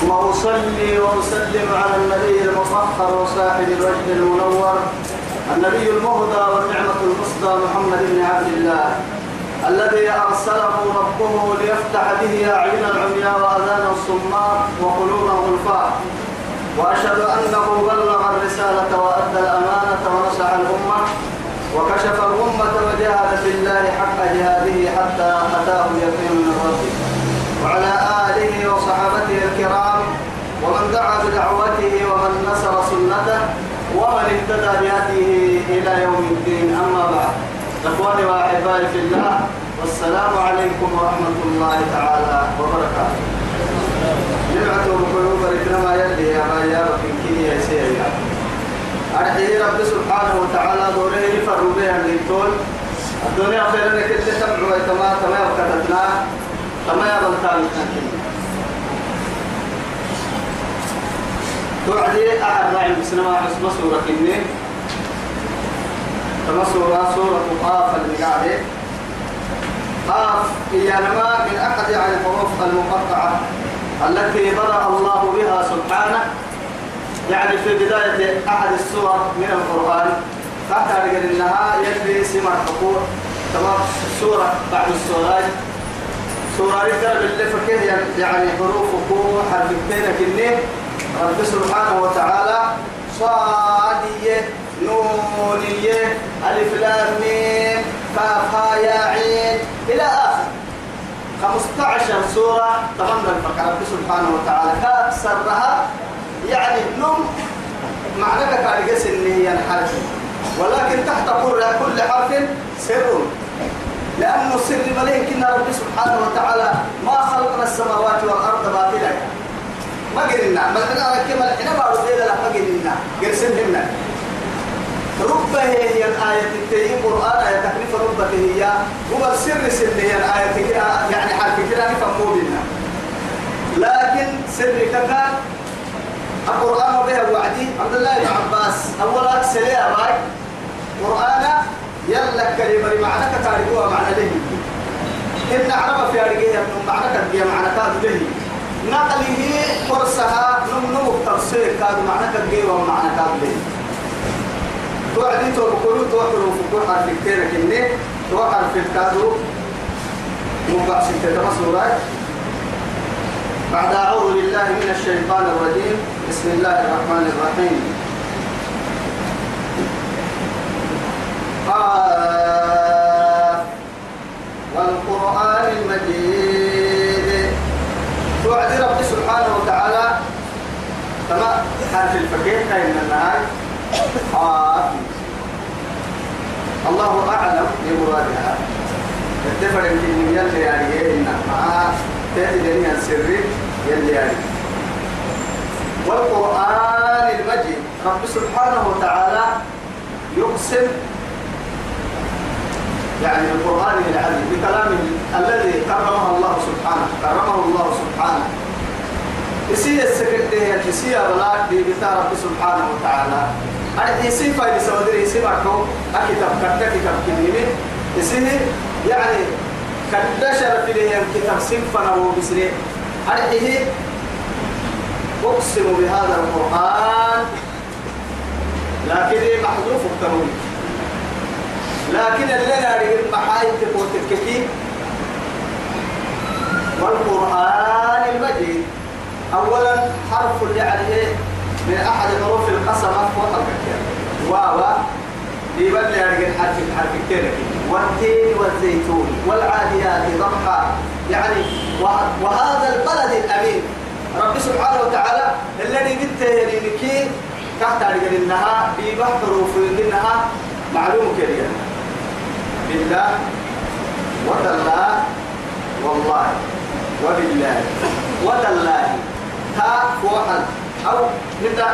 ثم أصلي وأسلم على النبي المطهر وصاحب الوجه المنور النبي المهدى والنعمة المصدى محمد بن عبد الله الذي أرسله ربه ليفتح به أعين العمياء وأذان الصماء وقلوب الغلفاء وأشهد أنه بلغ الرسالة وأدى الأمانة ونصح الأمة وكشف الأمة وجاهد في الله حق جهاده حتى أتاه اليقين من ربه. وعلى آله وصحابته الكرام ومن دعا بدعوته ومن نصر سنته ومن اهتدى بهديه إلى يوم الدين. أما بعد إخواني وأحبائي في الله والسلام عليكم ورحمة الله تعالى وبركاته. نبعته بقلوب ركنما يلي يا بايا وكنكي يا سيدي. أرحيه رب سبحانه وتعالى دوره يفروا بها الليتون الدنيا خير لك اللي تبعوا ويتما تما وكتتنا تما يا بلتان توعدي أحد راعي بسنما حسب سورة كني تما سورة سورة قاف اللي قاعدة. قاف هي نما من أحد يعني الحروف المقطعة التي بدأ الله بها سبحانه. يعني في بداية أحد السور من القرآن. قال إنها يلي سمع حقوق. تمام؟ سورة بعد السورات سورة رجال اللي فكه يعني حروف حقوق حرفتين كني. رب سبحانه وتعالى صادية نونية ألف لام ميم ها يا عين إلى آخر. 15 سورة تمام الفقرة رب سبحانه وتعالى كأكثرها يعني نم. معنى قس إن هي الحرف ولكن تحت كل حرف سر. لأنه السر مليك إن رب سبحانه وتعالى ما خلقنا السماوات والأرض باطلا. ما قلنا. ما قلنا كما الحين ما رضينا لا ما قلنا. قرسن هنا ربه هي الآية التي قرآن آية تحريف ربه هي. هو السر سر هي الآية يعني حرف كده نفهمه بنا لكن سر كذا القرآن به وعدي. عبد الله بن عباس. أولا سليا باي. قرآن يلا كلمة معنى كتاريخها معنى له إن عرب في أرجيه معنى كتاريخ معنى كاد له نقله قرصها نم نم تفسير كاد معنى كتاريخ ومعنى كاد له توعدي تو بقولوا تو حروف كل حرف كتير كني تو حرف كادو مبعث تتمسورات بعد أعوذ بالله من الشيطان الرجيم. بسم الله الرحمن الرحيم. قاف والقرآن المجيد. توعد رب سبحانه وتعالى. كما حرف الفقيه كاين النهاية الله أعلم بمرادها. الدفر يمكن يلي يعني إيه؟ إنها تأتي جميع السر يلي يعني. والقرآن المجيد. رب سبحانه وتعالى يقسم يعني القرآن العظيم بكلامه الذي كرمه الله سبحانه كرمه الله سبحانه. يسي السكرتير يسي أبلاك دي رب سبحانه وتعالى. أنا يسي فايد سودري يسي معكو أكتب كتب كتاب كلمة يسي يعني كدشر في ليه كتاب سنفنا وبسري. أرحيه أقسم بهذا القرآن. لكن محذوف التنوين لكن اللي ناري المحايد تقول تككي والقرآن المجيد. أولا حرف اللي عليه من أحد حروف القسمة وطلق واو. يبلي أرجع حرف حرف كتير والتين والزيتون والعاديات ضبحا يعني وهذا البلد الأمين. رب سبحانه وتعالى الذي بالتهري لكي تحت رجل إنها ببحر وفي إنها معلوم كريم بالله وتالله والله وبالله وتالله. ها فوحل أو هنا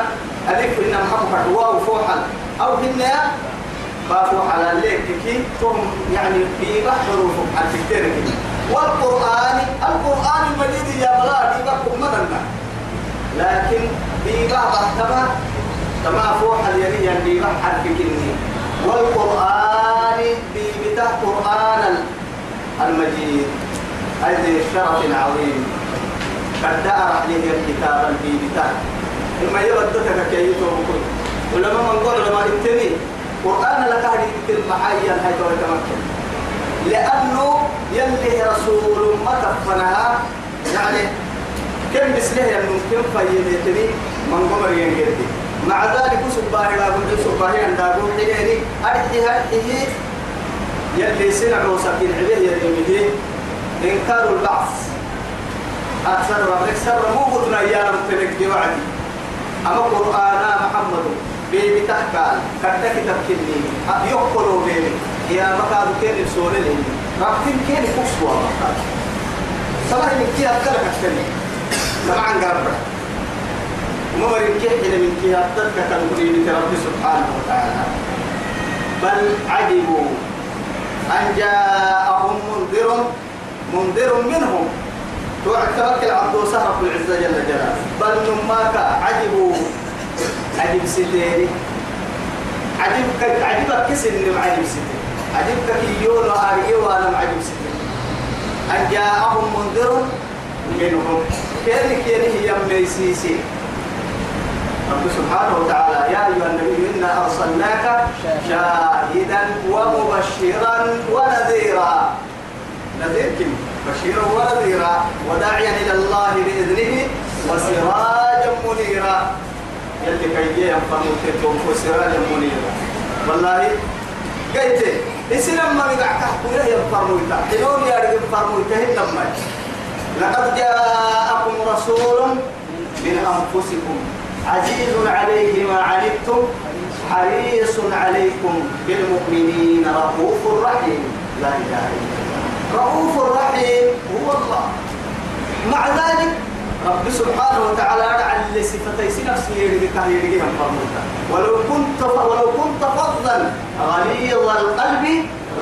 ألف إن محمد واو فوحل أو هنا بافو على ليك كي تهم يعني في بحر عن كتير والقرآن القرآن المجيد يا بلادي بكم مدنا لكن بعض تبع تما فوح اليمين في بحر كني والقرآن في بتاع قرآن المجيد هذه شرف عظيم قد أرح لي الكتاب في بتاع إما يبدتك كي يتوب ولما من قول لما التنين قرآن لك هذه المحايا هاي دور تمكن لأنه يلي رسول ما تفنها يعني كم بسله يمكن فيدتني من قمر ينجدي مع ذلك سبحانه لا بد سبحانه أن تقول حيني أرحي هذه يلي سنع وسكين عليه يلي إنكار البعث. أكثر ربك سر. مو قدنا يا رب تنك وعدي أما قرآن محمد. بيبي تحكال. كتك تبكني يقولوا بيبي. يا مكاد كين السوري لي. رابطين كين كسوا مكاد. صلاح من كي أبدلك أكتني لما عن قرب ومر كي حين من كي أبدلك تنقلي من رب سبحانه وتعالى. بل عجبوا. أن جاءهم منذر منذر منهم. توعد توكل عبد سهر في العزة جل جلاله. بل نماك عجبوا عجب ستيري عجب عجب كسر إنه عجب ستيري عجب كيون وآريه وأنا عجب ستيري أن جاءهم منذر منهم. كان كان يم ميسيسي؟ رب سبحانه وتعالى يا أيها النبي إنا أرسلناك شاهدا ومبشرا ونذيرا. نذير كم بشيرا ونذيرا وداعيا إلى الله بإذنه وسراجا منيرا. يلي كي ينفرموا تتوم وسراجا منيرا. والله قلت إسلام ما بقع كحكوية ينفرموا تحتنون يا رجل لما لقد جاءكم رسول من أنفسكم. عزيز عليه ما عنتم حريص عليكم بالمؤمنين رؤوف رحيم. لا إله إلا الله. رؤوف رحيم هو الله. مع ذلك رب سبحانه وتعالى على صفتي نفسه يريدك يريدك ولو كنت ولو كنت فظا غليظ القلب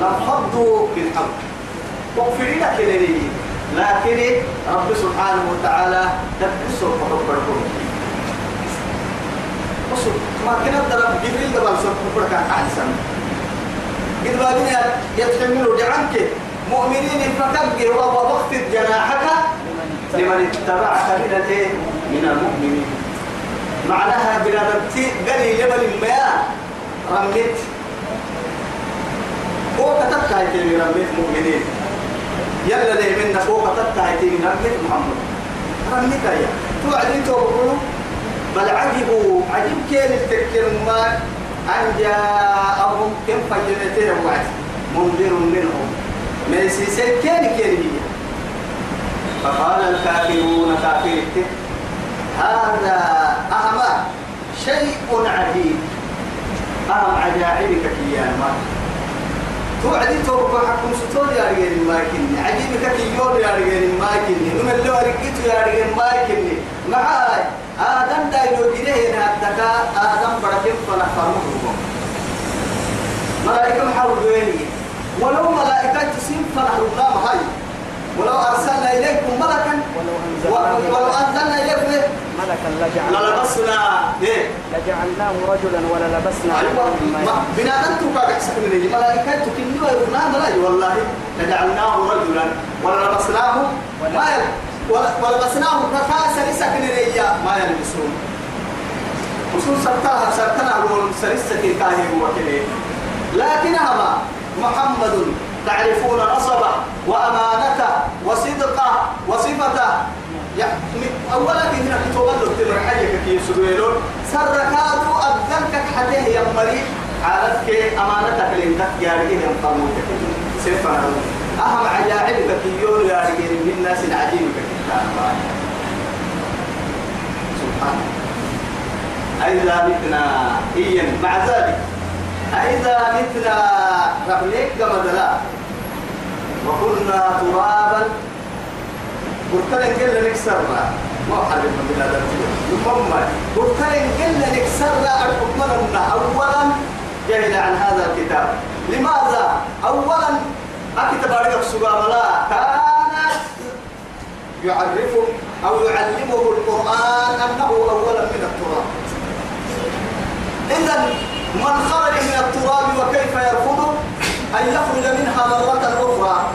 لانفضوا بالحق واغفر لك لكن رب سبحانه وتعالى تبسوا فكبركم وصل ما كنا درب جبريل قبل سوف كبرك أحسن قد بعدين يتحملوا دعنك مؤمنين فكبر وبخفض جناحك لمن اتبعك من الإيه؟ من المؤمنين. معناها بلادتي قلي لبل ما رميت. هو كتبت هاي رميت مؤمنين. يلا لي منا هو كتبت هاي رميت محمد. رميت يا توعدين توقعوا بل عجبوا عجب كين التكر ما أن جاءهم؟ كم فجرتين وعد. منذر منهم. ما يسيسي كين كين هي فقال الكافرون كافرت هذا أهم شيء عجيب. أهم عجائبك كياما توعدي توقع حكم ستور يا رجال ماكني عجيبك كيون يا رجال ماكني من اللي ورقيت يا رجال ماكني معاي. آدم دا يوجده هنا الدكا آدم بركم فنحفرمه ملائكة محاول بيني ولو ملائكة تسيم فنحرمنا هاي ولو أرسلنا إليكم ملكا ولو أنزلنا إليكم إيه؟ ملكا لجعلناه للبسنا إيه؟ لجعلناه رجلا وللبسنا عليهم ما أيوة بنادم تبقى يحسب من الملائكة تكنوا يرنا ملاي والله لجعلناه رجلا وللبسناه ما يل ولبسناه فكاسا لسكن ريا ما يلبسون وصول سرتها سرتنا هو سرسة كاهي هو كده. لكن هذا محمد تعرفون نصبه وأمانته وصدقه وصفته يعني أولا هنا كتب له تبر حاجة كي يسويلون سركادو أبدلك حتى هي مريض عارفك أمانتك لإنك يا رجل ينقلوك سيفا أهم عجائبك يقول يا رجل من الناس العجيبك سبحان. أيضا متنا إيا مع ذلك. أيضا متنا ربنيك كما وكنا ترابا. قلت لك كل نكسر ما حد من بلاد ثم قلت لك قلنا لك سر الحكم أولا. جهل عن هذا الكتاب. لماذا؟ أولا. أكتب عليك الله كان يعرفه أو يعلمه القرآن أنه أولا من التراب. إذا من خرج من التراب وكيف يرفضه أن يخرج منها مرة أخرى.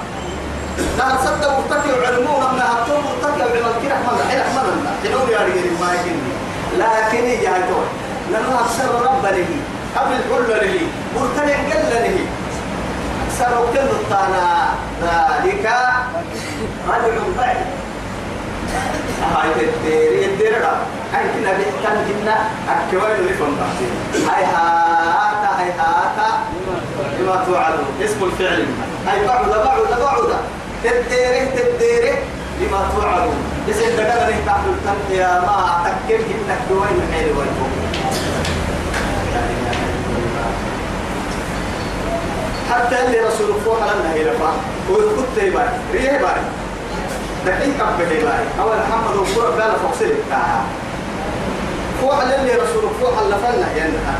لا تصدق مرتكب علمون من هاتون مرتكب علم الكرة من حين أحمدنا تنور يا رجل ما يكني لكن يا هاتون لأنه أكثر رب له قبل كل له مرتلع قل له أكثر كل الطانا ذلك رجل بعيد. هاي تدير يدير هاي كنا بيحكم كنا أكوين اللي فهم هاي هاتا هاي هاتا بما توعدون اسم الفعل هاي بعد بعد بعد تدير تدير بما توعدون بس انت قال لي تحت التم يا ما تكل كنا كوين حلو حتى اللي رسول فوق لنا هي رفع ويخط يباي ريه باي دحين كم بدي باي أول محمد وفوق بلا فوقسل بتاعها فوق اللي رسول فوق لفنا ينها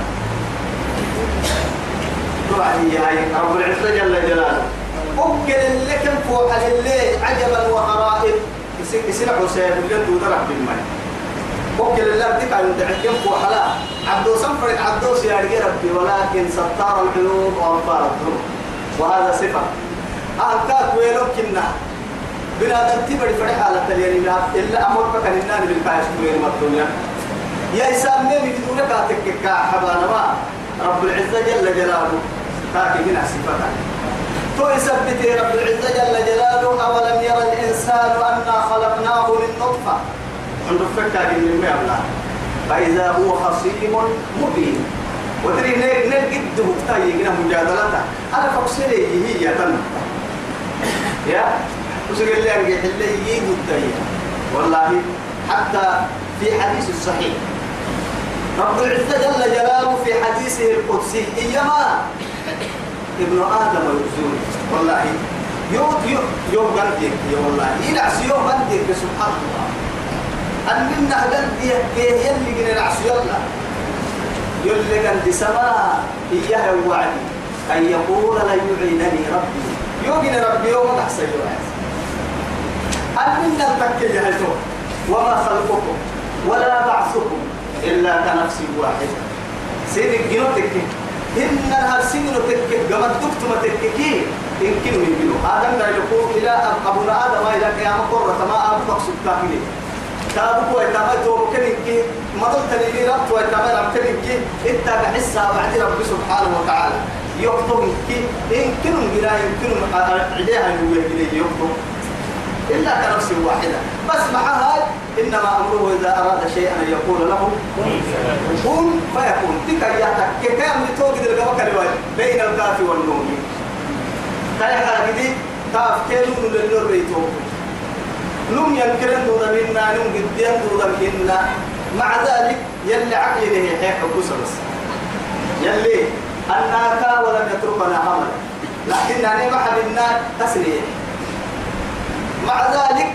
طبعا هي هاي. رب العزة جل جلاله. أكل اللي كان فوق اللي عجبا وغرائب يصير حسين اللي تودرك بالماء. وكل الله بدك أن تعجب وحلا عبدو سنفر عبدو سيارجي ربي ولكن ستار العيوب وأنفار الذنوب. وهذا صفة. أنكاك ويلوك كنا بنا تنتبري فرح على التلياني إلا أمر بك النان بالكايس كوين مطلوبيا يا إسام مين يدون كاتك كحبانا ما. رب العزة جل جلاله. تاكي من صفتك تو يثبت رب العزة جل جلاله أولم يرى الإنسان أنا خلقناه من نطفة؟ عند فكا من الله فإذا هو خصيم مبين. وتري نيل نيل قد مفتاي من مجادلته أنا فقسلي هي تن. يا؟ وسجل لي أرجع اللي يجي والله حتى في حديث الصحيح رب العزة جل جلاله في حديثه القدسي إيما ابن آدم يؤذوني والله يوم يوم يوم يا والله ينعس يوم بندك سبحان الله. أن منا قلبي كيه يلي جن العصر يلا يلي قلبي سما إياه وعدي أن يقول لا يعينني ربي. يوجن ربي يوم أحسن يوم. أن منا التكي جهزه وما خلقكم ولا بعثكم إلا كنفس واحدة. سيدك جنوتك إن هالسنين تكك قمت دكتما تككي إن كنوا يمكنوا آدم لا يقول إلى أبونا آدم إلى قيام قرة. ما أبو مقصود كافلين كابو ويتما تو كنك مدل تلي رب ويتما رب كنك إنت بحسها بعد رب سبحانه وتعالى. يكتب كي إن كنوا جنا يمكن عديها إليه يكتب إلا كنفس واحدة. بس مع هاي إنما أمره إذا أراد شيئا أن يقول له كن. فيكون. تلك ياتك كم توجد الجوكر بين الكاف والنون. حاجة دي كاف كيلون للنور بيتوه نم ينكرن دودا منا نم قديم دودا مع ذلك يلي عقل له حيح بس. يلي أناك ولم يتركنا عمل لكن أنا ما حبنا تسليه مع ذلك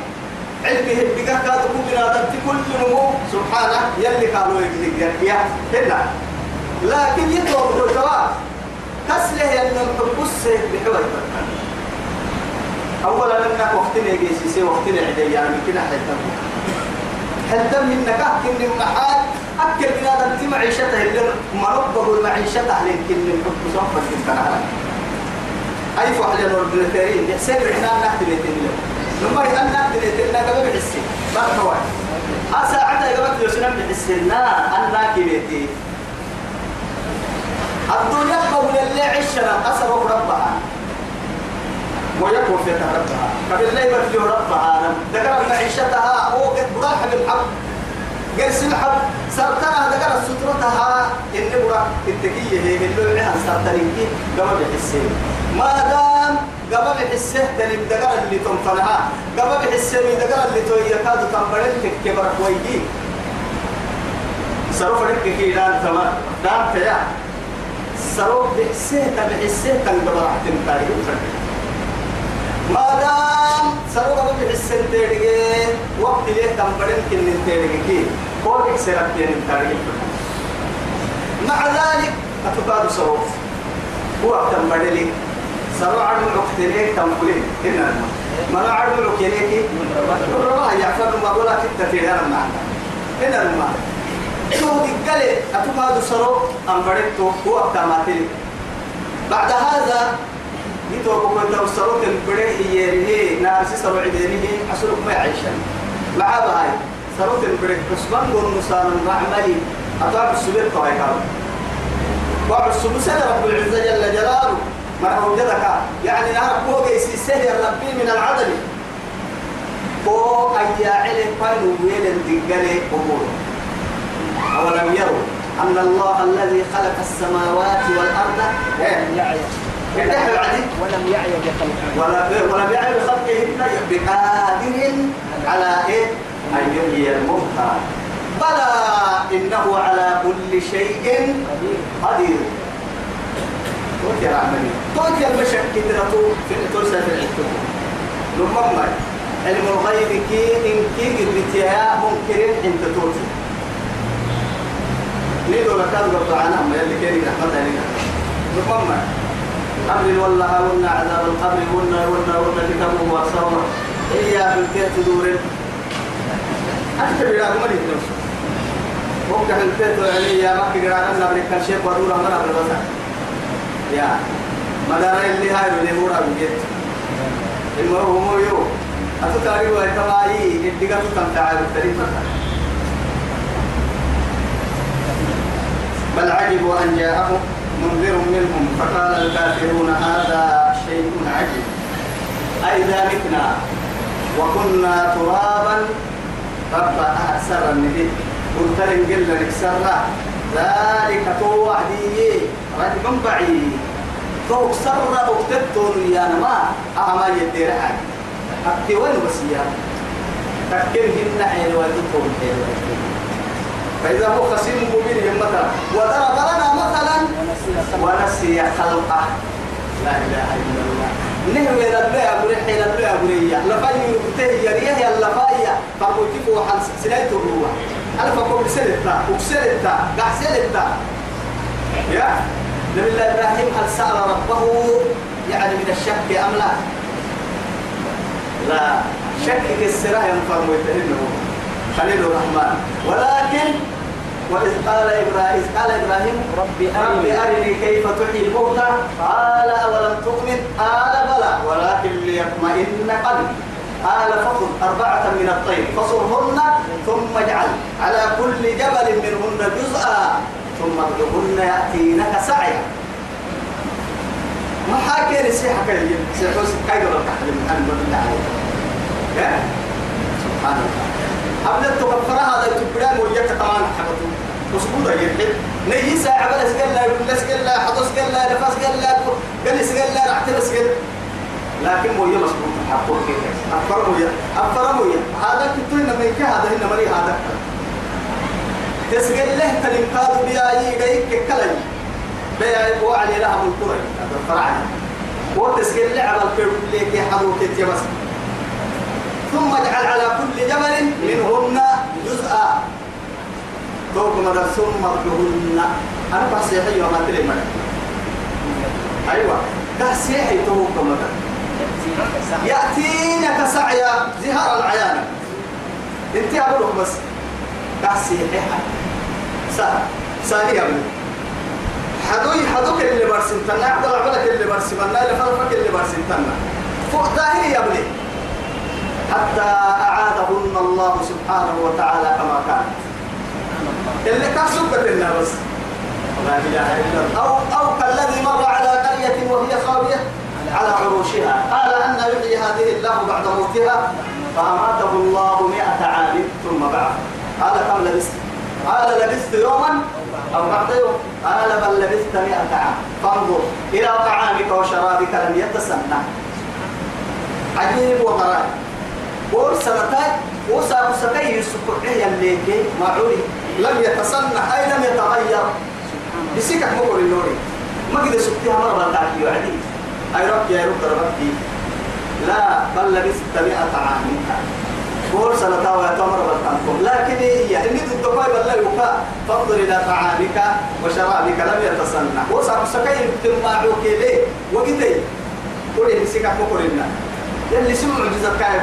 علمه بقى كاد كبنا كل نمو سبحانه يلي قالوا يا هنا لكن يطلب الجواب. تسله نحب السيف بحوي أولا لنا وقتنا سي وقتنا عدي يعني كنا حتى حتى من نكاه كن محال. أكل من هذا أنت معيشته اللي مربه المعيشة لكن الحب صفة كنت أي فعل الأردنتين يحسن إحنا نحتل يتنين لما يتن نحتل يتنين قبل بحسي ما هو أسا عدا قبل يسنم بحسنا أنا كبيتي الدنيا قول اللي عشنا أسر ربها ويكون في ربها قبل لا يبرد ربها ذكر معيشتها هو قد براح بالحق قرس الحب سرطانها ذكر سترتها إن برا التقية هي اللي لها سرطانيكي قبل بحسين ما دام قبل بحسه تلي ذكر اللي تنفلها قبل بحسه ذكر اللي تو يكاد تنبرن كبر كويجي سروف لك كي دان تمام دان تيا سروف بحسه تبحسه تنقبر حتى تاريخ ما دام سروق ببيع السنتيرجين وقت ليه بدن كن التيرجين كل إكسرت بين التاريخ مع ذلك أتقاد سروق هو كم وقت ليه كم كلين هنا ما وقت ليه ربما يعفر ما ولا كتة هذا المعنى. هنا المعنى. شو دقلي أتقاد سروق أم بدلتو هو كماتلي بعد هذا يتو بكون توصلوا تنبره يريه ناس سروا عدينه حصلوا ما يعيشن مع هاي سروا تنبره كسبان قول نصان معملي أطاع السبيل طوي كارو بعض السبيل رب العزة جل جلاله ما هو جدك يعني نعرف هو جيسي سهل ربي من العدل. هو أي علم فانو ويل دقلي أمور أولم يروا أن الله الذي خلق السماوات والأرض ولم يعي ولم يعي بخلقه. ولا ولا بيعمل خلقهن بقادر على إيه؟ أن يحيي الموتى. بلى إنه على كل شيء قدير. توت يا رحمني توت يا في تلسى في العتوب لما علم الغيب كي إن كي قلت يا منكرين انت توتي نيدو لكاد قبض عنها ما يلي كيني رحمة علينا لما قبل ولا هاونا عذاب القبر ونا ونا ونا كتابه وصورة إيا بالكيت تدور أكتب إلى أمر النفس ممكن الكيت يعني يا ما كي قرأنا نبرك كل شيء ودور أمر أبدا بس يا. مدار اللي هاي اللي هو رابط المهم هو يو. أتو تاريخ ويتماعي إدقى تتمتع بالتاريخ بل عجبوا أن جاءهم منذر منهم. فقال الكافرون هذا شيء عجيب. أئذا متنا. وكنا ترابا رب أحسر النبي قلت لن قل نكسر ذلك تو وحدي. رجل بعيد. تو سر أكتبتون يا نما. أما يدير حاجة أكتي وين بس يا تكين هن حين ويدتون حين فإذا هو خصيم مبين يمتا وضرب لنا مثلا ونسي خلقه. لا إله إلا الله. نهوي لله أقول حين الله أقول إياه لفاي يبتهي يريه يا لفاي. فقلت حل سنة الروح أنا فقول سلتا وسلتا قاع سلتا يا؟ نبي الله إبراهيم هل سأل ربه يعني من الشك أم لا؟ لا. شك السراء ينفرم ويتهنه خليل الرحمن ولكن وإذ قال إبراهيم قال إبراهيم رب رب أرني أرني كيف تحيي الموتى؟ قال أولم تؤمن؟ قال بلى. ولكن ليطمئن قلبي. قال فخذ أربعة من الطير فصرهن ثم اجعل. على كل جبل منهن جزءا. ثم ادعهن يأتينك سعيا ما حاكي نسيحة كي سيحوس كي يقول التحليم أن بالله عليك يا سبحان الله. أبدا تغفر هذا التبران وياك وسكوت يرحل نيي ساعة بلا سقل لا حدث سقل لا نفس قال سقل لا رحت سقل لكن مويا مسكوت حقه كيف أفر مويا أفر مويا هذا إنما يكي هذا إنما مري هذا. تسقل له تلمكاد بياي جاي كلام بياي وعلي لها من القرى هذا الفرعنا وتسقل له على الكل كي حضور كتير بس ثم اجعل على كل جبل منهن جزءا. توك مدى ثم ارجهن. أنا بحسيحي وما تلي مدى أيوه. بحسيحي توك مدى. يأتينك سعيا زهار العيان. انت اقولك بس. بحسيحي سهل سهل يا ابني حدوي حدوك اللي برسنتنا عبد العبلك اللي برسمنا اللي فرفك اللي برسنتنا فوق تاهي يا ابني حتى أعادهن الله سبحانه وتعالى كما كانت. اللي كان سكت لنا بس. لا إله إلا الله. أو أو كالذي مر على قرية وهي خاوية. على عروشها. قال أن يحيي هذه الله بعد موتها فأماته الله مئة عام ثم بعث. قال كم لبثت؟ قال لبثت يوما أو بعد يوم؟ قال بل لبثت مئة عام. فانظر إلى طعامك وشرابك لم يتسنى. عجيب وغرائب. ورسلتاي وساق سكي السكرية اللي معولي لم يتصنع أي لم يتغير. بسكك مقر النوري. ما قد سكتها مرة تعالي وعدي أي رب يا رب ربك لا بل لبثت مئة عام. قول سنة ويتمر بالتنكم لكن إن الدكوي بل يوكا فانظر إلى طعامك وشرابك لم يتصنع. وصار سكين تماعوك ليه وقتي. قول إن سيكا فقرنا يلي سمع معجزة كايب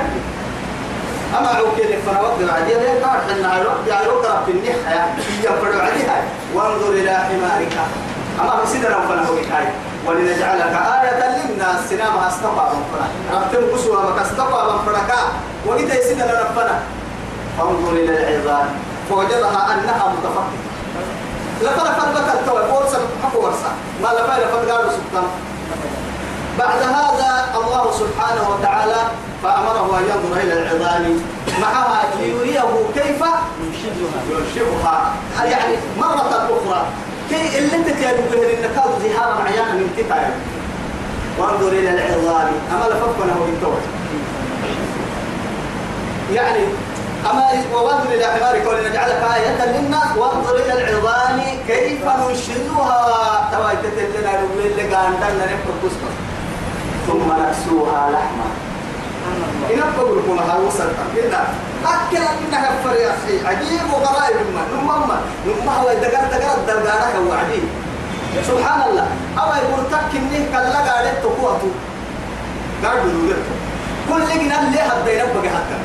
أما عوكي لفنا وقت العديد ليه قاعد حنا يعني وقت في النحة يعني يفرع عليها وانظر إلى حمارك. أما بسيدنا فنا هو كاي ولنجعلك آية للناس. سنام استقى من فنا ربتم قسوة ما تستقى من فنا وإذا يسيدنا ربنا فانظر إلى العظام. فوجدها أنها متفقدة. لفنا فتبك التوى بورسا حقو ورسا ما لفا لفا قالوا سبحانه بعد هذا الله سبحانه وتعالى فأمره أن ينظر إلى العظام. معها ليريه كيف ينشئها يعني مرة أخرى. كي اللي أنت تيابي به النكاد زهارا عيانا من كتاب. وأنظر إلى العظام. أما لفقنا هو بالتوت يعني أما وأنظر إلى حمارك ولنجعلك آية للناس وأنظر إلى العظام كيف ننشدها. توايتت لنا اللي قاندنا نفر ثم نكسوها لحما. إن أقول لكم هذا وصل كنا أكل منها فريق عجيب وغرائب ما. نمما نمما هو دقر دقر هو عجيب سبحان الله. أو يقول تكني كلا قاعد تقوته قاعد يقول كل جنا اللي هذا ينبغي حتى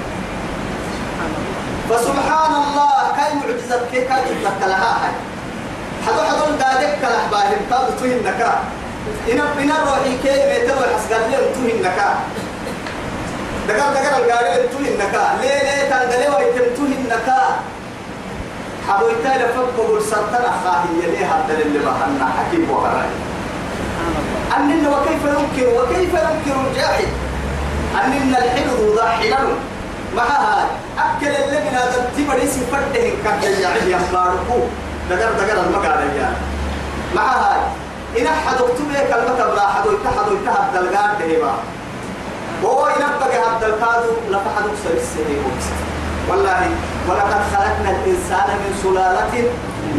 فسبحان الله. كاي معجزة كي كاي تتكلها هاي. حدو حدو دادك تادو تهين نكا إن إن روحي كي ميتوا حسقال لهم تهين نكا دقال دقال القارئ تهين نكا ليه ليه تنقلي ويتم تهين نكا حدو يتالي فبقوا سرطان خاهي ليه هذا اللي بحنا حكيم وغراي أننا وكيف ننكر وكيف ننكر الجاحد؟ أننا الحلو ذا حلال مع هاي أكل اللي من هذا تبري سفرته كان يعيد يمباركو دقر دقر المقالة يعني مع هاي إن أحد اكتبه كلمة بلا أحد يتحد دلقان تهيبا وهو أبقى هذا الكادو لفحد أكسر السهيب والله ولقد خلقنا الإنسان من سلالة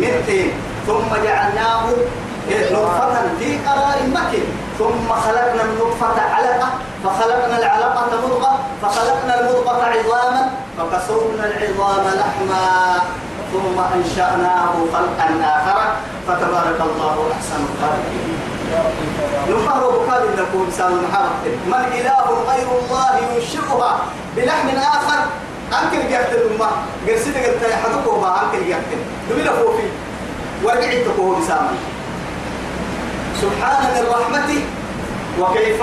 من طين ثم جعلناه نطفة في قرار مكين. ثم خلقنا النطفة علقة فخلقنا العلقة مضغة فخلقنا المضغة عظاما فكسونا العظام لحما. ثم أنشأناه خلقا آخر فتبارك الله أحسن الخالقين. نفر بكاد لكم سال محمد من إله غير الله ينشئها بلحم آخر أنكر جهت الأمة قرسيت قلت يا حدوكو ما أنكر جهت دمنا فوفي. ورجعت تقوه بسامي سبحان من رحمته وكيف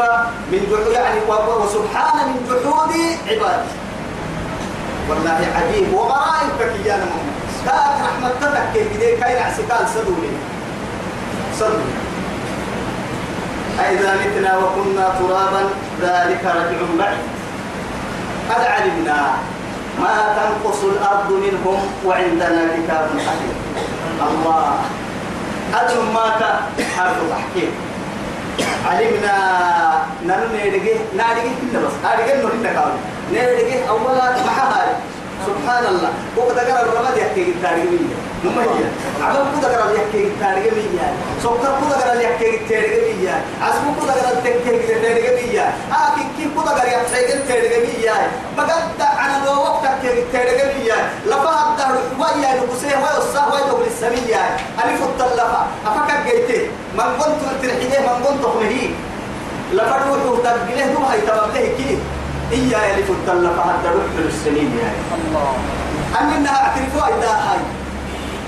من جحود يعني وسبحان من جحود عباده والله عجيب. وغرائب كيانا محمد. كاك رحمة تبك كيف كاين عسكال سدولي سدولي أئذا متنا وكنا ترابا ذلك رجع بعيد. قد علمنا ما تنقص الأرض منهم وعندنا كتاب حكيم الله. أجل مات حرف تحكيم علمنا نانو نيرجي نارجي كنا بس. نارجي نور النكال نيرجي أولا محاها سبحان الله. وقد قال الرماد يحكي التاريخ مية نمية عمل قد قال يحكي التاريخ مية سكر قد قال يحكي التاريخ مية عزم قد قال يحكي التاريخ مية آكي كي قد قال يحكي التاريخ مية بقد عن الوقت يحكي التاريخ مية لفها الدهر ويا نقصيه ويصاه ويدخل السمية ألف الطلفة أفكر جيته من كنت ترحيه من كنت مهي لفروحه تبقله دو هاي تبقله كيف إيا يلف التلف حتى روح السنين يعني. الله. أننا أعترفوا إذا هاي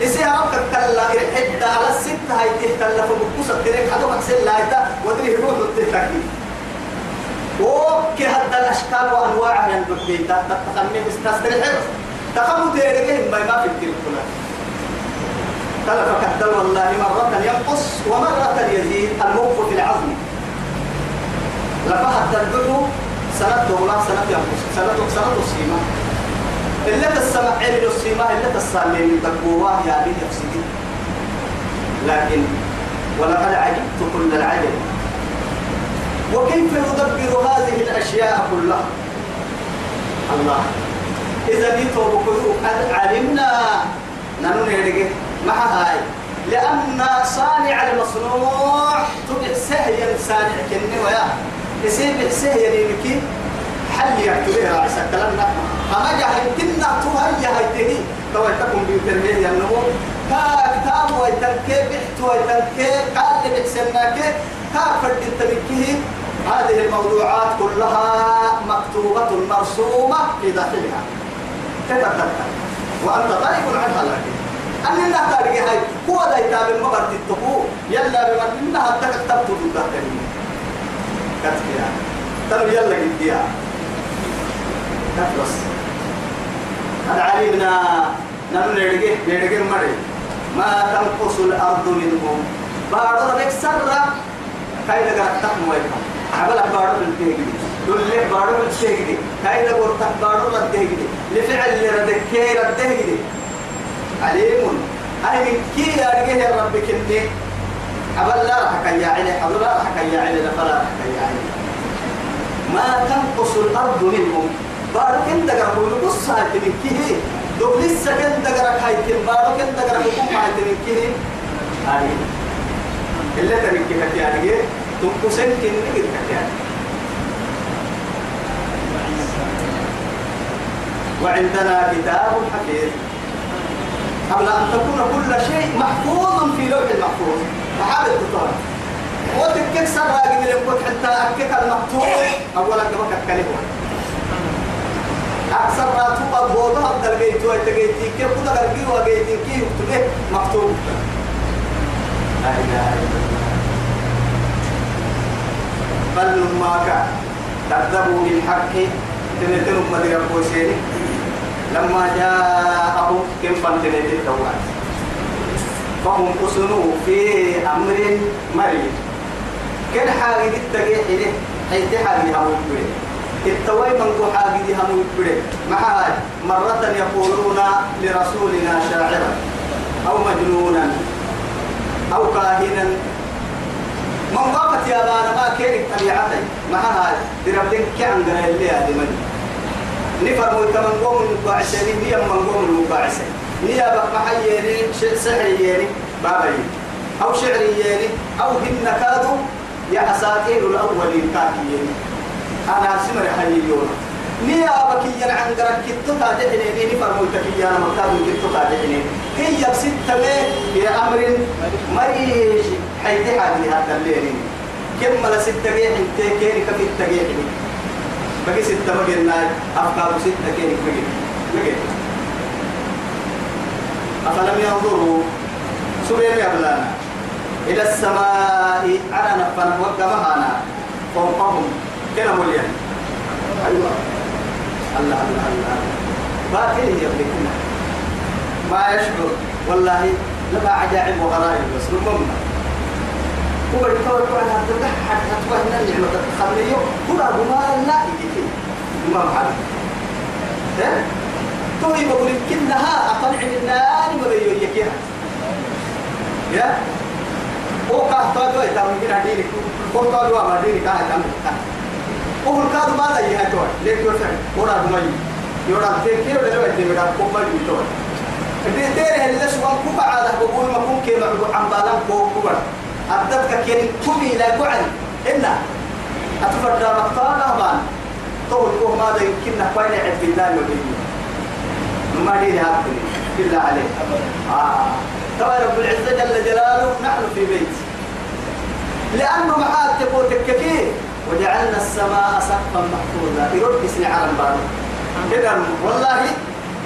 إسيها ربك التلا حتى على الستة هاي تهتلف بقصة تريك حدو أكسل لا إذا ودري روح التهتكي وكي هذا الأشكال وأنواع من البكيتا تتخمي استستريح تخمو تيريكهم ما ما في التلفون تلف كالدل والله مرة ينقص ومرة يزيد الموقف في العظم لفحت تدعو سنة دولا سنة ينقص سنة سنة السيمة إلا تسمع علم السيمة إلا تسمع تقواه يعني يفسدي لكن ولقد عجبت كل العجب. وكيف يدبر هذه الأشياء كلها؟ الله. إذا نيتوا بكل قد علمنا. نانو نيرجع مع هاي. لأن صانع المصنوع تبع سهيا صانع كني ويا يسيب حسيه يلينك حل يكتبه راعي سكلنا أما جاهل كنا تهيا هيته تو تكون بيترميه ينمو كا كتاب ويتنكي بحت ويتنكي قال لي بحسناك كا فرد التبكيه هذه الموضوعات كلها مكتوبة مرسومة في داخلها. تتتتت وأنت غائب عنها لكن أن إنها تاريخ هاي. هو دا يتابع المبرد التقو يلا بمن إنها تكتبت ضد الكلمة كتبها تنو يلا قديها كتبس هذا علمنا نحن نرجع نرجع مري ما تنقص الأرض منهم. بعد ربك سرّ كاي تقم ويكم عبلا بارو بالتهجدي لي بارو بالتهجدي كاي لغا ورتك بارو بالتهجدي لفعل اللي ردك كي ردهجدي عليم. أي من كي أرجع ربك إني عبلا لا رح كي يعني عبلا لا رح كي يعني فلا رح كي يعني ما تنقص الأرض منهم. بارو كن دقر بقول بص هاي تنكيه. دول لسه كن دقر هاي تن بارو كن دقر حكومة هاي تنكيه. هاي. إلا تنكيه كتياني. تنقصن كن نقدر كتياني. وعندنا كتاب حفيظ. قبل أن تكون كل شيء محفوظ في لوح المحفوظ. فحابب تطهر وتكك سر راقم لنقول حتى أكك المكتوب أولا قبك الكلمة أكثر ما تبقى بوضع أبدال بيتو أتقيتي كيف كده غربي وقيتي كيف إلا الله. بل ما كان كذبوا بالحق تنتنوا مدير الكوسيني لما جاءهم كم فانتنت التوراة فهم أسنوا في أمر مريض. كان حاجة التقيح له حيث حاجة هم يبري. التوي من حاجة هم يبري. مع مرة يقولون لرسولنا شاعرا أو مجنونا أو كاهنا. من وقت يا بانا ما كيرك طبيعتي. مع هاي دربلين كان غير اللي هذه من نفر مو كمان قوم المقاعسين نيا من قوم المقاعسين بق محييني سحرييني بابي أو شعرييني أو هن كادوا يا أساطير الأولين كاكيين أنا سمر حييون نيا بكي عن قرك كتو تاجعني ني نفر مو تكي أنا مكتاب كتو تاجعني هي بستة أمر مريش حيث هذه هذا الليل كم ملا ستة جيح تكيني كفي التجيحني بقي ستة مجرنا أفكار ستة كيني مجر أفلم ينظروا؟ سبيل يبلانا إلى السماء على نفنا وقمهانا فوقهم كنا مليان. أيوة. الله الله الله. باطل يملكنا ما يشعر. والله لما عجائب وغرائب بس. ربما هو الكون كون هذا حد هتوهنا النعمة الخبرية هو أبو ما لا يجي ما محل ها توي بقول كنها أقنع النار ما بيجيها يا هو كاه تاجو إذا ممكن أدينك هو تاجو ما أدينك كاه تام هو الكاد ما لا يها توي ليك توي ورا بماي يورا تكير ولا لو تيجي مرا كم ما يجي توي دي تيري اللي سوى كوبا على بقول ما كون كي معبود عم بالام كوبا أبدتك كين كوبي لا قعن إنا أتفرد مقطع لهبان طول كوه ماذا يمكننا قوين عد بالله والدنيا ما دين هاتني بالله عليك آه طبعا رب العزة جل جلاله نحن في بيت. لأنه معاد تقول تكفيه وجعلنا السماء سقفا محفوظا. يرد اسم على البار إذا والله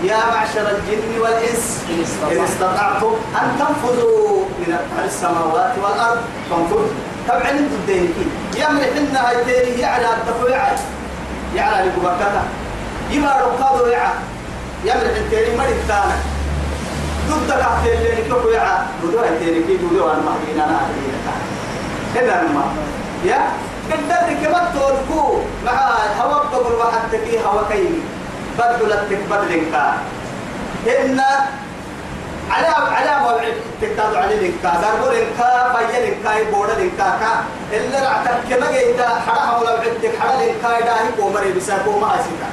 يا معشر الجن والإنس إن استطعتم. أن تنفذوا من السماوات والأرض. فانفذوا طبعا أنتم الدينكي يعمل حنا هاي يعلى الدفوع يعلى لكبكتا يما ركادو يعا يعمل حنتيني مريد تانا ضد كحتين اللي نكوكو يعا دودو هاي كي دودو أنا مهدينا أنا أهدينا إذا ما يا؟ قدرت كما تقولكو. مع هوا بقول واحد تكي هوا كيني بدل بدل كا إن على على موعد تكتاد على لنكا داربو لنكا فيا لنكا يبودا لنكا كا إلا رعتك كما جيدا حرا ولا بعدك حرا لنكا داهي كومري بساكو ما أسيكا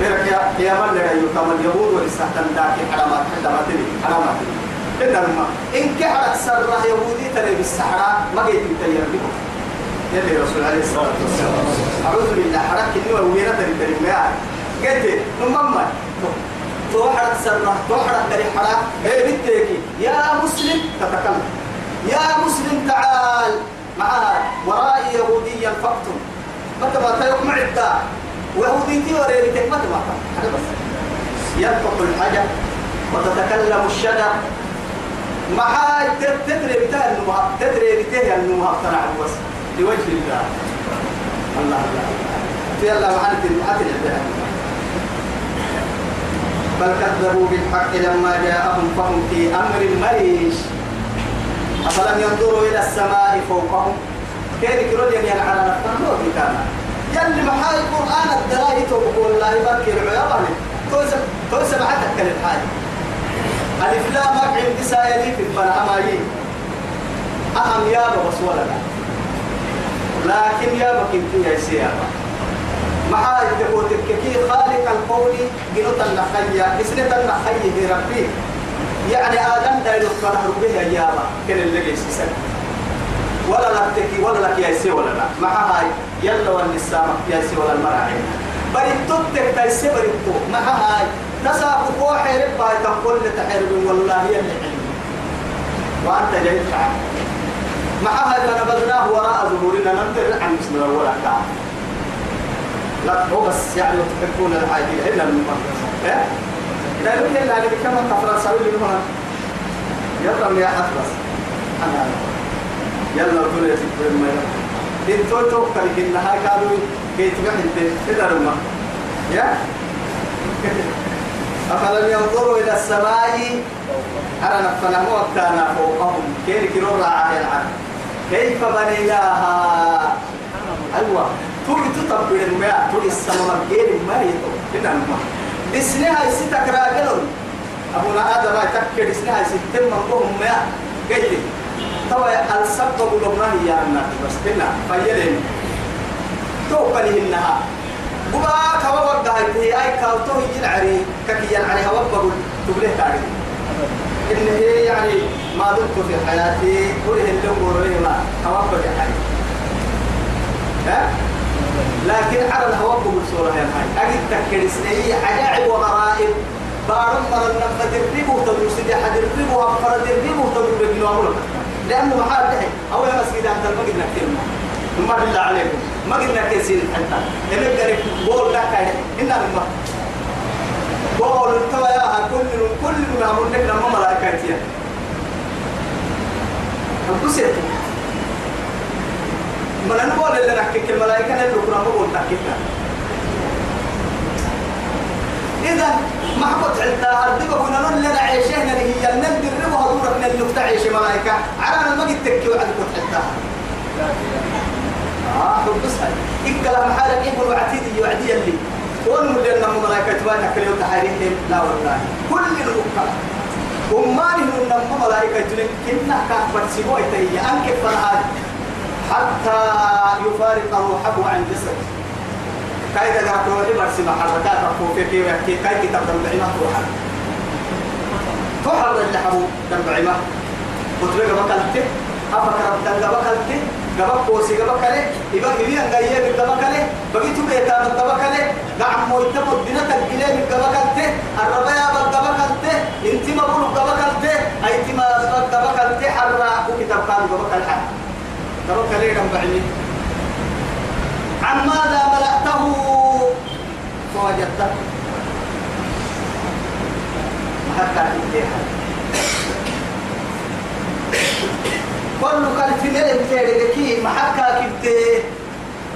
برك يا يا من لا يكمل اليهود والاستحتم داكي حرامات حرامات حرامات إذا ما إن كحرك سر يهودي ترى بالسحرة ما جيت تيار بكم يلي رسول عليه الصلاة والسلام. أعوذ بالله حرك إنه وينا تري تري ما قلت نمما توحد سرنا توحد تري حرك إيه بتيكي يا مسلم تتكلم. يا مسلم تعال معها وراء يهوديا فقط. متى ما تيوك معدا ويهودي تي وريتك ما هذا بس ينطق الحجر وتتكلم الشجر معاي تدري بتاع النوها تدري بتاع النوها اقتنع بس لوجه الله الله الله في الله معنا المعات بل كذبوا بالحق لما جاءهم فهم في أمر مريش افلم ينظروا إلى السماء فوقهم كيف يقولون يعني على نفسهم كان. يلي محاي القرآن الدرايه تقول الله يبارك العيال توسع توسع حتى كلمه حاجة ألف لا مقع بسائلي في الفنعمائي أهم يا بس ولا لا. لكن يا بكين في يا سيابا. مع الدقوتك كي خالق القول جنوت النخية إسنة النخية ربي. يعني آدم دا يدخل به يا با كن اللي يسيسن ولا لك ولا لك يا سي ولا لا. مع هاي. يلا والنساء يا سي ولا المرأة. بريتو تك تايسي بريتو مع هاي. تساق قوة حرب باي تقول لتحرب والله هي اللي علم وأنت جاي تعال. معها فنبذناه وراء ظهورنا. ننظر عن اسم الأول كعب لا هو بس يعني تحبون العادي إلا المهم إيه؟ لا يمكن إلا أن كما كفر سوي لي يلا يا أخلص أنا يلا يا سيدي ما إن تو تو كان هاي كانوا كي تبع أنت إذا رما يا؟ أفلم ينظروا إلى السماء؟ أنا نفنا موكانا فوقهم. كيف كيرو راعي العالم؟ كيف بنيناها؟ أيوة. تقول تطبق الماء تقول السماء غير ما يتو هنا الماء بسنها يستك راجلون أبونا آدم يتكر بسنها يستم من بهم ماء قيل. توا السبب لبناه يا الناس بس هنا فيلين توقني إنها. وما كوا وقع هي أي كاوتو يلعري ككي يلعري هوا بقول. تبله تاري. إن هي يعني ما دمت في حياتي. وله اللي قولوا ما. هوا بقى يعني ها؟ لكن على الهوا بقول صورة هاي أجد تكر سنية عجائب وغرائب. بارم مرة لما تربيه تدرسي. حد الربو وفر الربو تدرسي. بجنوه لأنه محال ده أول مسجد أنت المجد نكتير. ما بالله عليكم. ما قلنا كيسين حتى يمك قريب. بول كاين إن الماء بول. التوا يا كل كل ما لك لما ملائكة أبوسيت من أنا بقول اللي نحكي الملائكة نلو كنا بقول تحكينا إذا ما حكت عدة أردبه كنا نقول لنا عيشهنا اللي هي نندر ربها دورك نلو تعيش ملائكة عرانا ما قد تكي وعد كنت عدة آه بس إكلا محالك إيه وعتيدي وعدي اللي. ونمو لنا ملائكة تبانا كل يوم تحريهم لا والله. كل الوقت وما لهم نم ملائكة تلك كنا كان فرسيبوا يتهي أنك فرهاد حتى يفارق روحه عن جسد. كايدا قاعد روحي برسي محركات. أخوفي كي ويحكي كاي كتاب دم بعيمة روحا تحرر اللي حبو دم بعيمة وتبقى بكالتي أفكر دم بكالتي ang gaya bil gabak kale bagi tu beta bil gabak kale gam mo ita mo dina tag gile bil gabak kante araba ya bil gabak kante inti ma bulu gabak kante ay ti ma bil gabak kante harra ku kitab kan gabak kale gabak kale gam ba'ini عن ماذا ملأته فوجدته كل في ملك تيري محكا كبتي.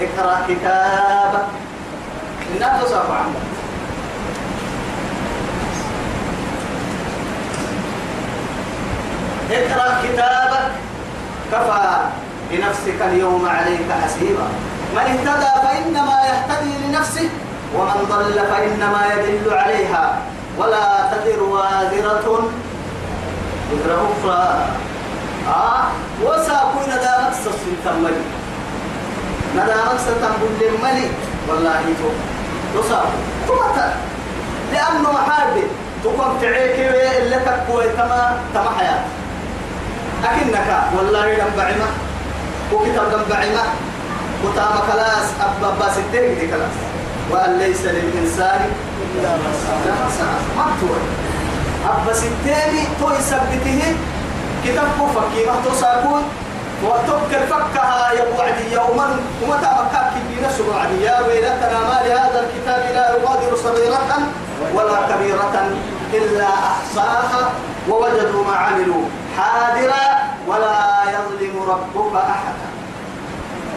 اقرأ كتابك. الناس تصف عنك اقرأ كتابك. كفى بنفسك اليوم عليك حسيبا. من اهتدى فإنما يهتدي لنفسه ومن ضل فإنما يدل عليها. ولا تذر وازرة. وزر أخرى. آه وساقوا ندامك سسن تملي ندامك ستنبل للملي. والله تو. وساقوا توتا. لأنه محارب تقوم تعيك اللي تقوى تما تما حياة. أكنك والله دم بعمة. وكتاب دم بعمة. وتام كلاس أبا باس الدين دي كلاس. وأن ليس للإنسان يا يا ويلتنا ما لهذا الكتاب لا يغادر صغيرة ولا كبيرة إلا أحصاها ووجدوا ما عملوا حاضرا ولا يظلم ربك أحدا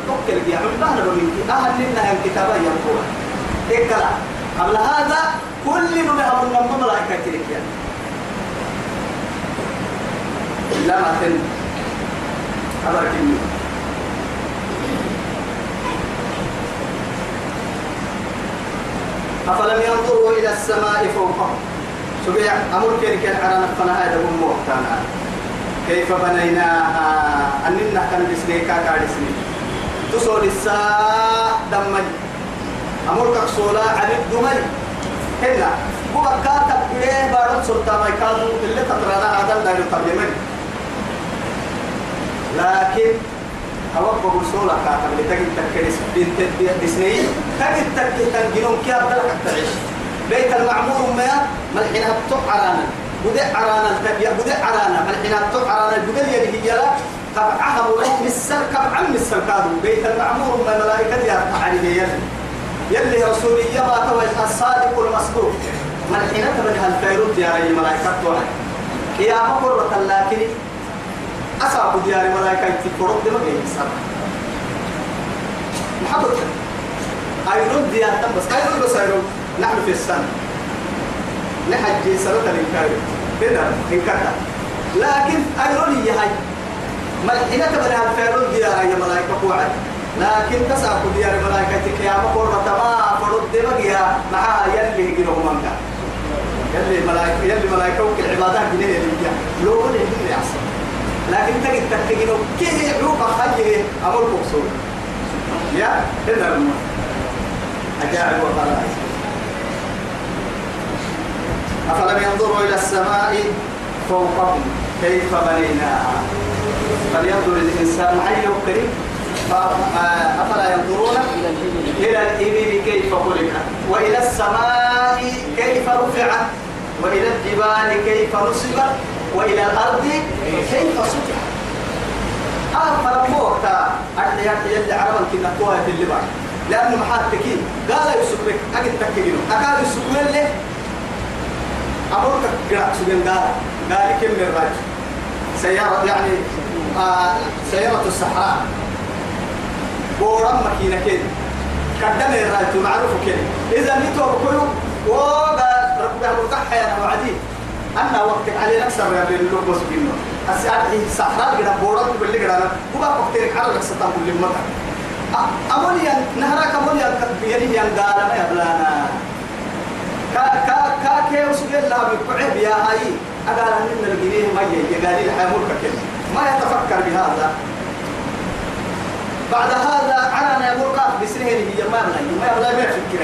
تبكر يا عم بهنا بمنك أهل لنا الكتابة ينقول إكلا قبل هذا كل من هم من ملائكة تلك يعني. لما تن أبرك أفلم ينظروا إلى السماء فوقهم. سبيع أمر كان عرانا فنا هذا هم موقتانا كيف بنيناها؟ أننا كان بسني كاكا بسني تصول الساعة دمج. أمر كسولا عن الدمج هنا هو كاتب بيه بارد سلطان ما يكادو اللي تطرانا هذا لا يقدمني لكن أوقف بسولة كاتب اللي تجد تكرس بنت ديسني تجد تكرس تنجنون كي أبدل تعيش بيت المعمور ما ملحنا التق عرانا. بدأ عرانا تبيا بدأ عرانا. ملحنا التق عرانا. بدأ يدي هي لا. قبعها ولو مسر قبعا مسر كادو. بيت المعمور ما ملائكة يا تعالي يلي يلي رسولية ما توجه الصادق المصدوق. ملحنا تبني هالفيروت يا ري ملائكة توعد يا مقرة لكن أصعب ديار ملائكة تفرق دم غير السماء محبط أيرون ديار تم بس أيرون بس أيرون نحن في السنة. نحج سنة الإنكار كده إنكار لكن أيرون هي هاي. ملحنا تبني هالفيروت ديار يا ملائكة قوعد لكن تسعب ديار ملائكة يا مقرة ما فرد دم يا معها يلي يجيهم منك. يلي ملائكة يلي ملائكة وكل عبادات جنيه اللي لو اللي يحصل لكن تجد تكتجنو كيه عروق خليه أمر مقصود يا هنا لما. أجاعب وقال أفلم ينظروا إلى السماء فوقهم كيف بنيناها؟ فلينظر الإنسان حي كريم أفلا ينظرون إلى الإبل كيف خلقت وإلى السماء كيف رفعت وإلى الجبال كيف نصبت وإلى الأرض كيف سطحت. آه فرموكتا أدلي أدلي يلي عربا كنا قوة اللي بعد لأنه محاتكين قال يسوك أجد تكينو أكاد يسوك له أمرك قرأ سجن قال قال كم من راج سيارة يعني آه سيارة الصحراء. بورم مكينة كده. قدم الراج معروف كده. إذا نتوى كله وقال ربنا مرتاح يا وعدي أنا وقت علي نكسر يا بين اللوك مسكينه الساعة صحراء كده بورم باللي كده هو وقت على نكسر كل مرة أموليا نهرك أموليا بيري يان قال ما يبلانا كا كا كا كي وسجل لا بقعب يا هاي. أقال أن الجنيه ما يجي قال لي ما يتفكر بهذا. بعد هذا على يقول قاف بسنة هي ما ما يبلا ما يفكر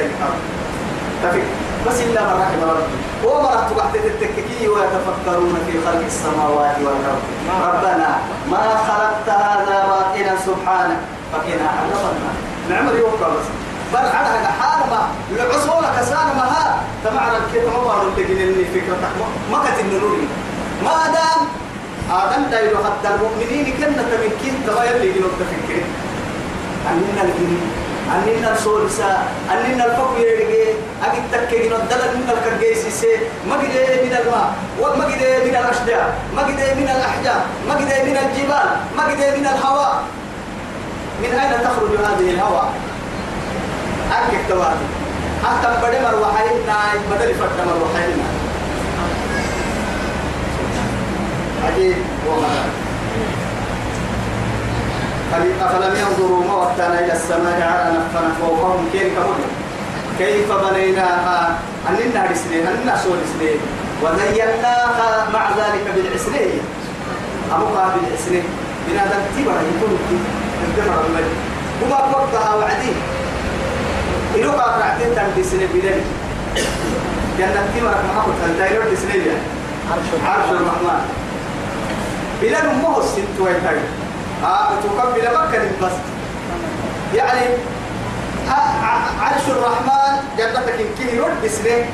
تفكر بس إلا من رحم ربي. ومرت تحت التككي ويتفكرون في خلق السماوات والأرض. ربنا ما خلقت هذا باطلا سبحانك فكنا عذاب النار نعم يوقع بس بل على حال ما العصولة كسان ما ها تمعنا الكتاب ما تجين إني فكرة ما كتب نوري ما دام آدم دايلو حتى المؤمنين كنا تمكين تغير اللي جنوب تفكرين أننا الجنين أننا الصورسا أننا الفقر يرجع أجد تكين الدلال من الكرجيسي سي ما قد من الماء وما قد من الأشجار ما قد من الأحجار ما قد من الجبال ما قد من الهواء. من أين تخرج هذه الهواء؟ أكيد تواتي حتى بدل مروحين ناي بدل فرد مروحين عجيب والله أفلم ينظروا ما وقتنا إلى السماء على نفنا فوقهم كيف كمل كيف بنيناها؟ أننا رسلين أننا سول رسلين وزيناها مع ذلك بالعسلية أبوها بالعسلية بنادم تبرا يكون الدمر الملك. وما وقتها وعدين إنه قاطع عدين تنبي سنة بلاد جنة تبرا محمد تنتايرون رسلين عرش الرحمن. بلاد مو السنت ويتاي تقبل مكة بس يعني عرش الرحمن جنتك إن كي رد بسنه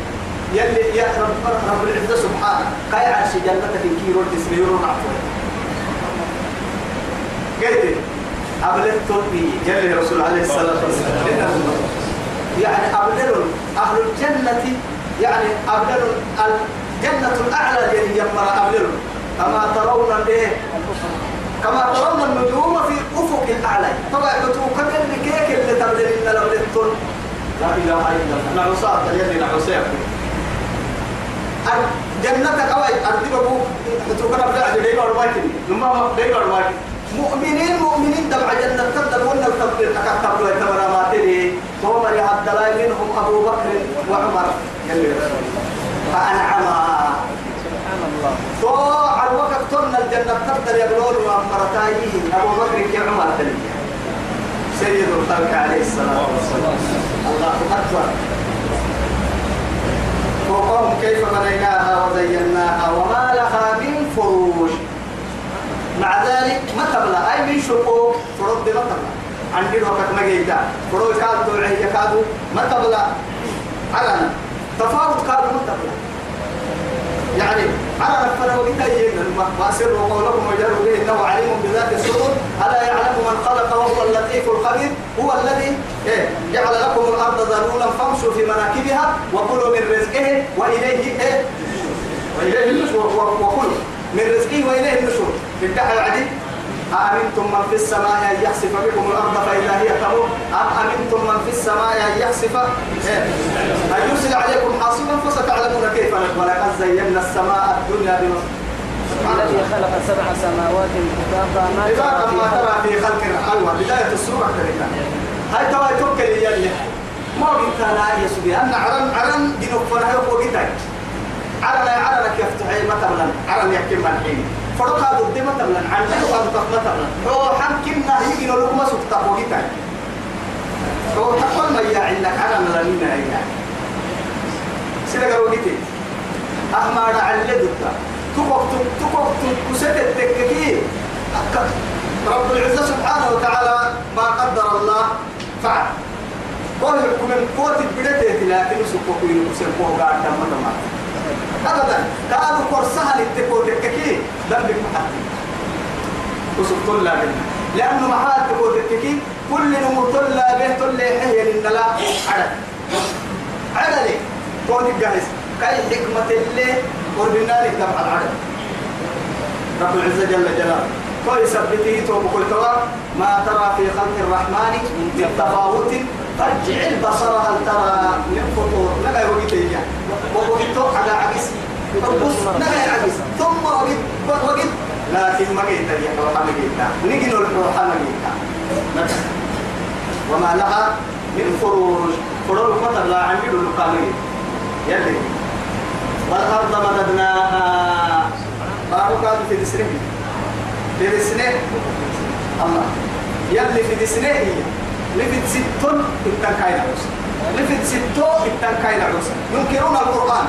يلي يا رب, رب العزة سبحانه. كاي عرش جنتك إن كي رد بسنه يرون عفوه قلت أبلغ تلبي جل رسول عليه الصلاة والسلام. يعني أبلغ أهل الجنة يعني أبلغ الجنة الأعلى يعني يمر أبلغ كما ترون به كما ترون النجوم في أفق الأعلى. طبعا كتبوا كم كيك اللي تبدل إن لو لتون لا إله إلا الله. نعوسات يلي نعوسات جنتك أوي أرضي بابو كنا بلا عجل ديما روايتي نما ديما روايتي مؤمنين مؤمنين تبع جنة. تبدل ولا تبدل أكتب له تمر ما تري. اللي عبد الله منهم أبو بكر وعمر. يلي فأنعما سبحان الله تو الوقت تن الجنة تبدل يقولون وأمرتايه أبو بكر كي عمر تلي سيد الخلق عليه الصلاة والسلام الله أكبر فوقهم كيف بنيناها وزيناها وما لها من فروج مع ذلك ما تبلى أي من شقوق فرد ما تبلى عندي وقت ما جيدا فرو كاد توعي كادو ما تبلى علنا تفاوت كادو ما تبلى يعني على نفنا وقتا يجينا واسر وقولكم وجروا به إنه عليم بذات الصدور. ألا يعلم من خلق وهو اللطيف الخبير؟ هو الذي إيه جعل لكم الأرض ذلولا فامشوا في مناكبها وكلوا من رزقه وإليه إيه وإليه النشور. وكلوا من رزقه وإليه النشور. بالدحى عدي أأمنتم من في السماء أن يخسف بكم الأرض فإذا هي تمور أم أمنتم من في السماء أن يخسف؟ إيه؟ أن يرسل عليكم حاصبا فستعلمون كيف ولقد زينا السماء الدنيا بمصر الذي خلق سبع سماوات طباقا ما ترى ما في ترى في خلق أيوة بداية السورة كذلك هاي توا توكل يلي ما قلت أنا يا سبي أنا عرن عرن جنوب فنا هو قلت عرن عرن كيف تحيي مثلا عرن يحكي من حين. فرق هذا الدم مثلا عن جنوب هذا مثلا هو حمكنا يجي نقول لكم سكت قلت هو حقول ما يعلك عرن لنا هي سيدك قلت أحمد علدك تقوك تقوك كسد التككي رب العزة سبحانه وتعالى ما قدر الله فعل. قول من قوة البداية لكن سبقوا ينقسم فوق قاعد تم تمام أبدا. كانوا كورسها للتكو تككي ذنبك محتي وسبتوا الله لأنه محال تكو تككي كل نمو طلع به طلع حي للنلا. عدد. عدد كون الجهز كاي حكمة اللي قربنا لك تبع العدد. رب العزة جل جلاله. كل سبته توبك الكواب ما ترى في خلق الرحمن من تفاوت. فارجع البصر هل ترى من فطور؟ نبا وقت إياه وقت على عكس. بص نبا عكس؟ ثم وقت وقت لكن ما جيت لي روح ما جيت نيجي نروح ما جيت وما لها من فروج. فروج مطر لا عندي له يلي. والأرض مددناها. بارو كان في دسنه في دسنه الله. يلي في دسنه هي لفت ستون إنتان كاين عروس لفت ستون إنتان كاين عروس ينكرون القرآن.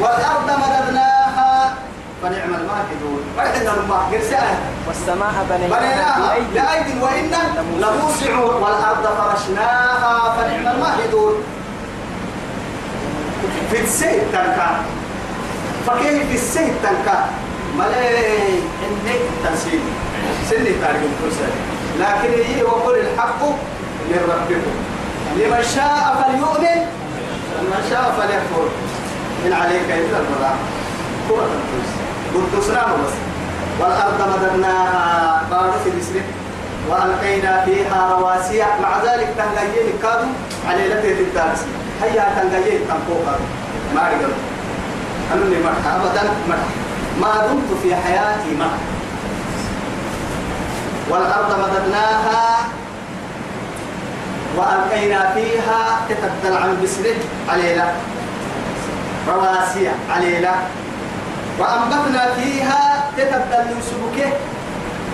والأرض مددناها. فنعم الماهدون. فرحنا الماء قرساء والسماء بنيناها لأيد وإنا لموسعون. والأرض فرشناها. فنعم الماهدون. في السيد تنكا فكيف في السيد تنكا ملاي إنك تنسيب سنة تاريخ الكرسي لكن هي وقل الحق. من ربكم. لمن شاء فليؤمن ومن شاء فليكفر. إن عليك إلا البلاغ. قوة قلت سلام بس. والأرض مددناها. بارك الإسلام وألقينا فيها رواسي. مع ذلك تنقيين كادوا على لفة الدارس هيا تنقيين تنقوها ما أقدر. أنني مرحى أبدا مرحى ما دمت في حياتي مرحى والأرض مددناها. وألقينا فيها تتبدل عن بسره علينا. رواسي علينا. وأنبتنا فيها تتبدل من سبكه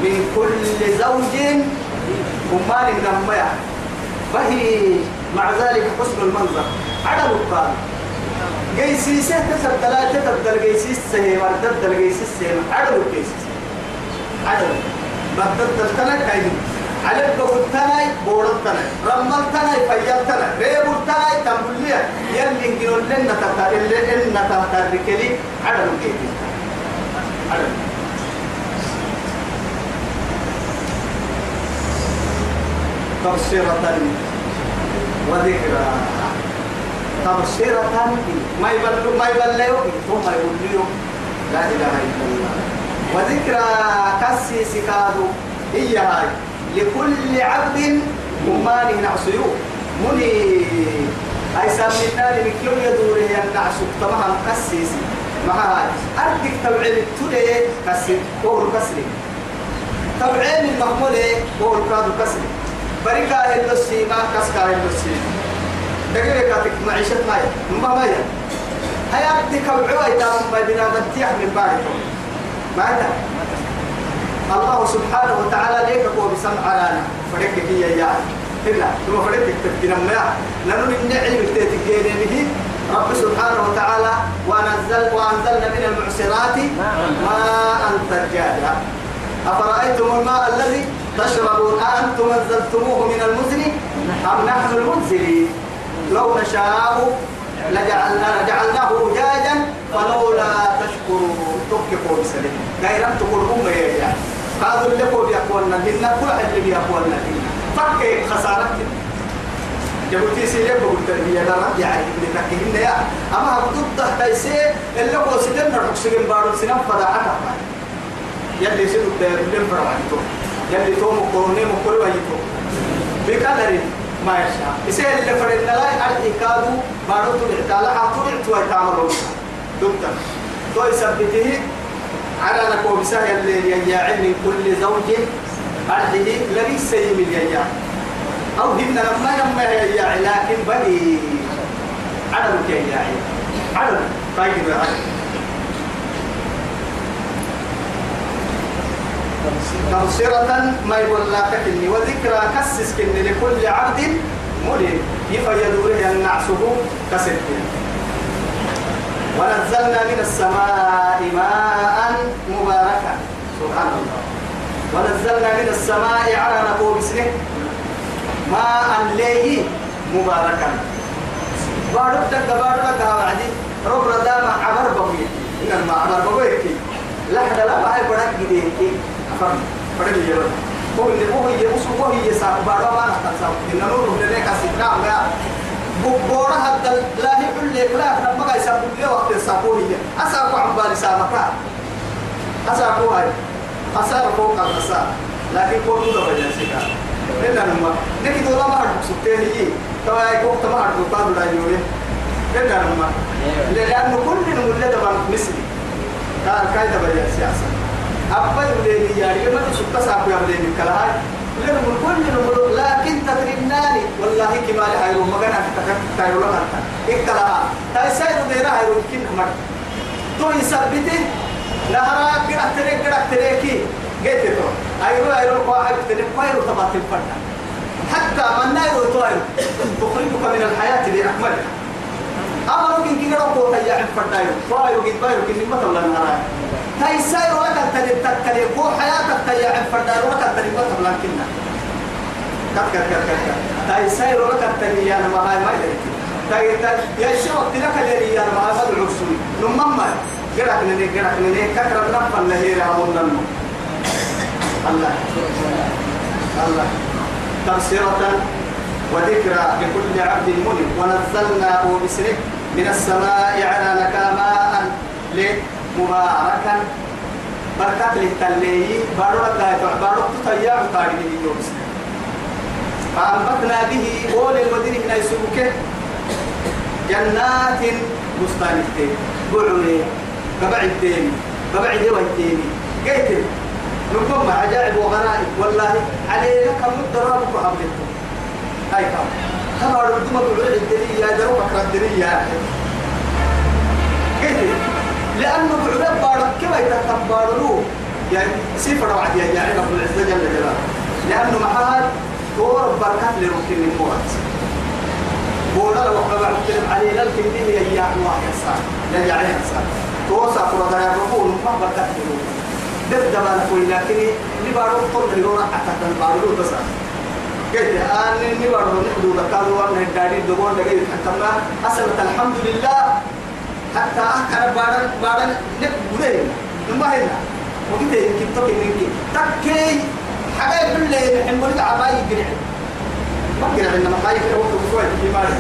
من كل زوج ومال نمية فهي مع ذلك حسن المنظر. عدل القال جيسيسة تتبدل تتبدل جيسيس سهيم تتبدل جيسيس سهيم عدل الجيسيس عدل ما تلك هاي على بقولتناي بورتناي رملتناي فيلتناي ريبولتناي تنبليا يلي نقول لنا تتا اللي إن تترك لي عدم كيدي عدم تبصرة وذكرى تبصرة ما يبلو ما يبلو ثم يقول لا إله إلا الله وذكرى كسي سكادو هي هاي لكل عبد ممانه نعسيو مني أي سامنا لمكيو يدوري النعسو تمام كسيسي ما هاي أردك تبعين التولي كسي قول كسري تبعين المحمولي قول كادو كسري بريكا هندسي ما كسكا هندسي. دقيقة كاتك معيشة مايا ما مايا هيا تكوعوا ايتام بدنا بتيح من باركم ماذا؟ الله سبحانه وتعالى ليك هو بسمع على فريق هي يا إلا ثم فريق تكتنا ما لأنه من نعيم تتجين به. رب سبحانه وتعالى ونزل وأنزلنا من المعصرات ماء ثجاجا أفرأيتم الماء الذي تشربون؟ أأنتم أنزلتموه من المزن أم نحن المنزلين؟ لو نشاء لجعلنا جعلناه أجاجا فلولا تشكرون. تكفوا بسلم غير أن تقولون يا يعني قالوا اللي هو بيقولنا هن كل اللي بيقولنا هن فك خسارة جبتي سيلي بقول تربية لا يعني اللي تكهن يا أما ضد تيسي اللي هو سيدنا رخصين بارو سنم فداعك يلي سيدو الدير اللي فرعانتو يلي تو مقروني مقروا يتو بقدر ما يشاء. يصير اللي فرنا لا أرضي كادو بارو تبعت على حاطو بعتوا يتعملون دكتور تو يثبته على نكو بساه اللي يجاعل من كل زوج. أرضه لبي سيم اليجاع أو هن لما لما يجاع لكن بدي عدم كيجاع عدم. طيب عدم. تبصرة ما يقول لا تكني وذكرى كسس كني لكل عبد مريد يفيد له النعسه كسر ونزلنا من السماء ماء مباركا. سبحان الله ونزلنا من السماء على نقول بسنه ماء ليه مباركا. بارك دك بارك دك وعدي. رب ردام عبر بوي إن ما عبر بوي كي. لحد لا باي بدك جديد كي. أفهم؟ بدك يجرب هو اللي هو اللي هو اللي ساب بارك ما نحتاج إن نور من لك سيدنا ما بورا هذا لا يقول لك لا لما جاي ساب لي وقت هي أسابو عم بالي سامك أسابو هاي. أسابو فوق الأساب لكن كل ده بجنسك إلا نما نكيد ولا ما هرب سبتين هي توا يكوك تما هرب قادو لا يوري إلا نما لأنه كل نمولة دبان مثلي. كان كايدا بجن سياسة أبا يولي يعني ما تسبت ساكو يبلي من كلاهاي لأنه كل نمولة لكن تدريناني والله كمال هايرو مغانا تتكت تايرو لك إكتلاها تايسايرو دينا هايرو كين حمد تو يثبته نهرا قرأت تريك قرأت تريكي قلت له أيرو أيرو واحد تنم خير تبات الفرد حتى من نايرو تويرو تخرجك من الحياة بأكملها أما ممكن كي نربو تيا الفرد أيرو فايرو قد بايرو كي نمت ولا نهار تاي سايرو لك تنم تكلي كو حياتك تيا الفرد أيرو لك تنم مت ولا كنا. كت كت كت كت تاي سايرو لك تنم يا نما هاي ما يدري. تاي تاي يا شو تلك اللي يا نما هذا العرسون نمما قرأت نني قرأت نني كثر اللي هي رامون الله. الله. تبصرة وذكرى لكل عبد منيب ونزلناه بسره من السماء على نكاماء مباركا بركة للتلي بارك بارك تطيع تاريخه يوم فأنبتنا به أول المدينة من يسوكه جنات بستان التين بعوني قبع التين قبع دوا التين قيتل نقوم عجائب وغرائب. والله عليه كم الدراب وحبلته هاي كم. كما ردما بالعيد الدنيا دروب أكرا الدنيا قيتل لأنه بعيد بارك كما يتكبروا؟ يعني سيفر وعد يعني رب العزة جل جلاله. لأنه محال دور بركات لركن الموت. بولا لو قبع كلم عليه لكن به يا الله يسار لا يعني يسار توسع فرضا يا ربون ما بركات لركن. دب دبان كوي لكن اللي بارو قول هيرو حتى تنبارو بس قلت أنا اللي بارو نحدو دكانو وأنا الداري دبون دقيق حكمنا أسلت الحمد لله حتى أكثر بارن بارن نقبله ما هنا وقلت يمكن تبكي منك تكي حاجة كل حمل عباي جرع ما جرع إنما خايف لو تقول في مالك